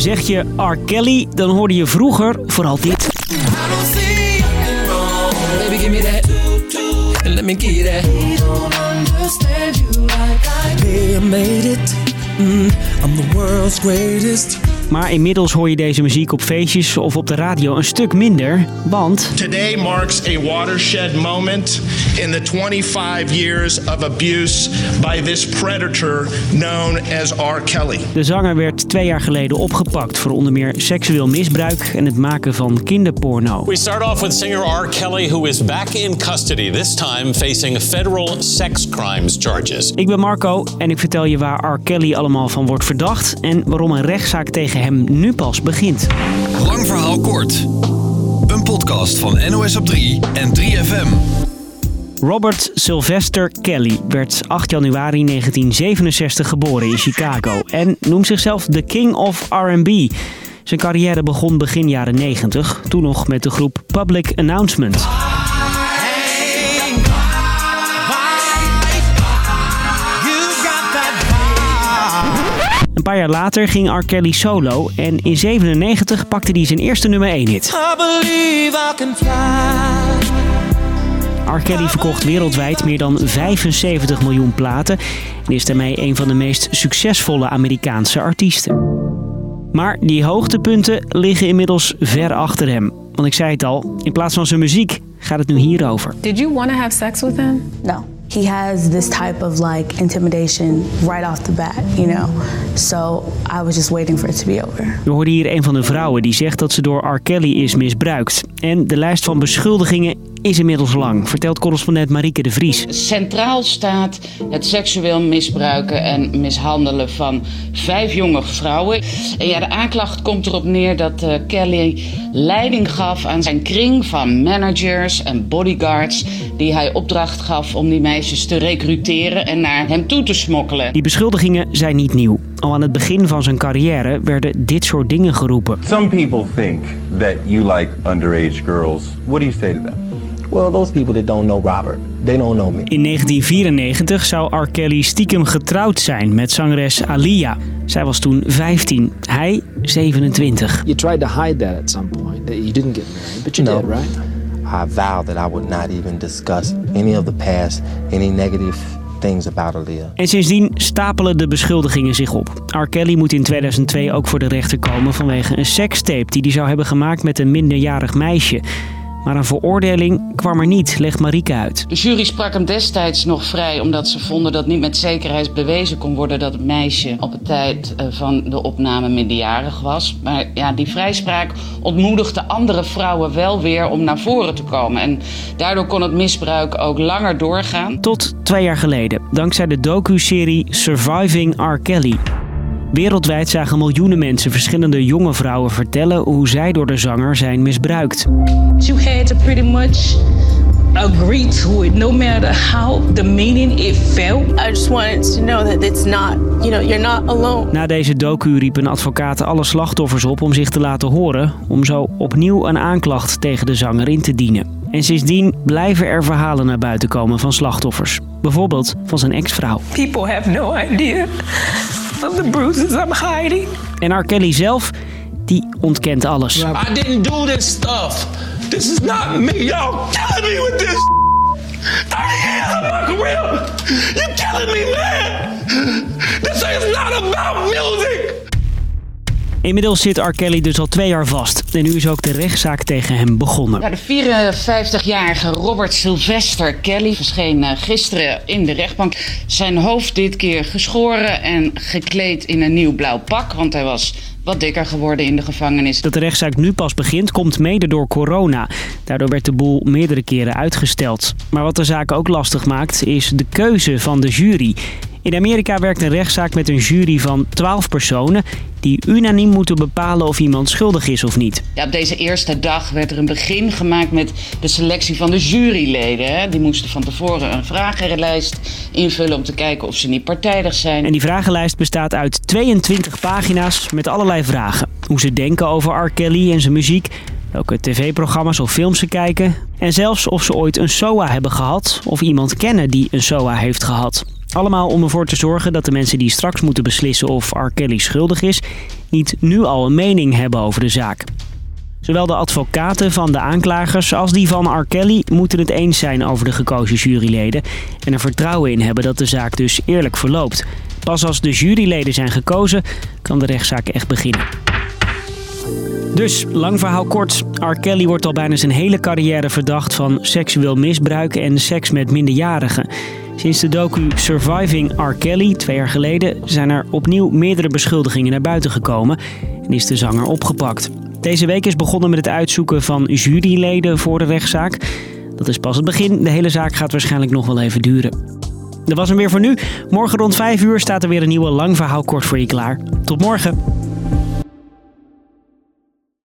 Zeg je R. Kelly, dan hoorde je vroeger vooral dit. Baby, Maar inmiddels hoor je deze muziek op feestjes of op de radio een stuk minder, want... Today marks a watershed moment in the 25 years of abuse by this predator known as R. Kelly. De zanger werd twee jaar geleden opgepakt voor onder meer seksueel misbruik en het maken van kinderporno. We start off with singer R. Kelly, who is back in custody, this time facing federal sex crimes charges. Ik ben Marco en ik vertel je waar R. Kelly allemaal van wordt verdacht en waarom een rechtszaak tegen hem nu pas begint. Lang verhaal kort. Een podcast van NOS op 3 en 3FM. Robert Sylvester Kelly werd 8 januari 1967 geboren in Chicago en noemt zichzelf de King of R&B. Zijn carrière begon begin jaren 90, toen nog met de groep Public Announcement. Een paar jaar later ging R. Kelly solo en in 97 pakte hij zijn eerste nummer 1 hit. I believe I can fly. R. Kelly verkocht wereldwijd meer dan 75 miljoen platen en is daarmee een van de meest succesvolle Amerikaanse artiesten. Maar die hoogtepunten liggen inmiddels ver achter hem. Want ik zei het al, in plaats van zijn muziek gaat het nu hierover. Did you want to have sex with him? No. He has this type of like intimidation right off the bat, you know. So I was just waiting for it to be over. We hoorden hier een van de vrouwen die zegt dat ze door R. Kelly is misbruikt. En de lijst van beschuldigingen is inmiddels lang, vertelt correspondent Marieke de Vries. Centraal staat het seksueel misbruiken en mishandelen van vijf jonge vrouwen. En ja, de aanklacht komt erop neer dat eh, Kelly leiding gaf aan zijn kring van managers en bodyguards. Die hij opdracht gaf om die meisjes te recruteren en naar hem toe te smokkelen. Die beschuldigingen zijn niet nieuw. Al aan het begin van zijn carrière werden dit soort dingen geroepen. Some people think that you like underage girls. What do you say to them? Well, those people that don't know Robert, they don't know me. In 1994 zou R. Kelly stiekem getrouwd zijn met zangeres Alia. Zij was toen 15, hij 27. You tried to hide that at some point, that you didn't get married, but you No. did, right? I vowed that I would not even discuss any of the past, any negative things about Aaliyah. En sindsdien stapelen de beschuldigingen zich op. R. Kelly moet in 2002 ook voor de rechter komen vanwege een sekstape die hij zou hebben gemaakt met een minderjarig meisje. Maar een veroordeling kwam er niet, legt Marieke uit. De jury sprak hem destijds nog vrij omdat ze vonden dat niet met zekerheid bewezen kon worden dat het meisje op de tijd eh, van de opname minderjarig was. Maar ja, die vrijspraak ontmoedigde andere vrouwen wel weer om naar voren te komen. En daardoor kon het misbruik ook langer doorgaan. Tot twee jaar geleden, dankzij de docu-serie Surviving R. Kelly. Wereldwijd zagen miljoenen mensen verschillende jonge vrouwen vertellen hoe zij door de zanger zijn misbruikt. You had to pretty much agree to it, no matter how demeaning it felt. I just wanted to know that it's not, you know, you're not alone. Na deze docu riepen advocaten alle slachtoffers op om zich te laten horen, om zo opnieuw een aanklacht tegen de zanger in te dienen. En sindsdien blijven er verhalen naar buiten komen van slachtoffers. Bijvoorbeeld van zijn ex-vrouw. People have no idea of the bruises I'm hiding. En R. Kelly zelf, die ontkent alles. I didn't do this stuff. This is not me. Y'all killing me with this. 30 years of my career. You're killing me, man. This is not about music. Inmiddels zit R. Kelly dus al twee jaar vast. En nu is ook de rechtszaak tegen hem begonnen. Ja, de 54-jarige Robert Sylvester Kelly verscheen eh, gisteren in de rechtbank. Zijn hoofd dit keer geschoren en gekleed in een nieuw blauw pak, want hij was wat dikker geworden in de gevangenis. Dat de rechtszaak nu pas begint, komt mede door corona. Daardoor werd de boel meerdere keren uitgesteld. Maar wat de zaak ook lastig maakt, is de keuze van de jury. In Amerika werkt een rechtszaak met een jury van 12 personen... die unaniem moeten bepalen of iemand schuldig is of niet. Ja, op deze eerste dag werd er een begin gemaakt met de selectie van de juryleden. Hè. Die moesten van tevoren een vragenlijst invullen om te kijken of ze niet partijdig zijn. En die vragenlijst bestaat uit 22 pagina's met allerlei vragen. Hoe ze denken over R. Kelly en zijn muziek... welke tv-programma's of films ze kijken... en zelfs of ze ooit een SOA hebben gehad... of iemand kennen die een SOA heeft gehad. Allemaal om ervoor te zorgen dat de mensen die straks moeten beslissen of R. Kelly schuldig is, niet nu al een mening hebben over de zaak. Zowel de advocaten van de aanklagers als die van R. Kelly moeten het eens zijn over de gekozen juryleden en er vertrouwen in hebben dat de zaak dus eerlijk verloopt. Pas als de juryleden zijn gekozen, kan de rechtszaak echt beginnen. Dus, lang verhaal kort. R. Kelly wordt al bijna zijn hele carrière verdacht van seksueel misbruik en seks met minderjarigen. Sinds de docu Surviving R. Kelly, twee jaar geleden, zijn er opnieuw meerdere beschuldigingen naar buiten gekomen en is de zanger opgepakt. Deze week is begonnen met het uitzoeken van juryleden voor de rechtszaak. Dat is pas het begin. De hele zaak gaat waarschijnlijk nog wel even duren. Dat was hem weer voor nu. Morgen rond 5 uur staat er weer een nieuwe lang verhaal kort voor je klaar. Tot morgen.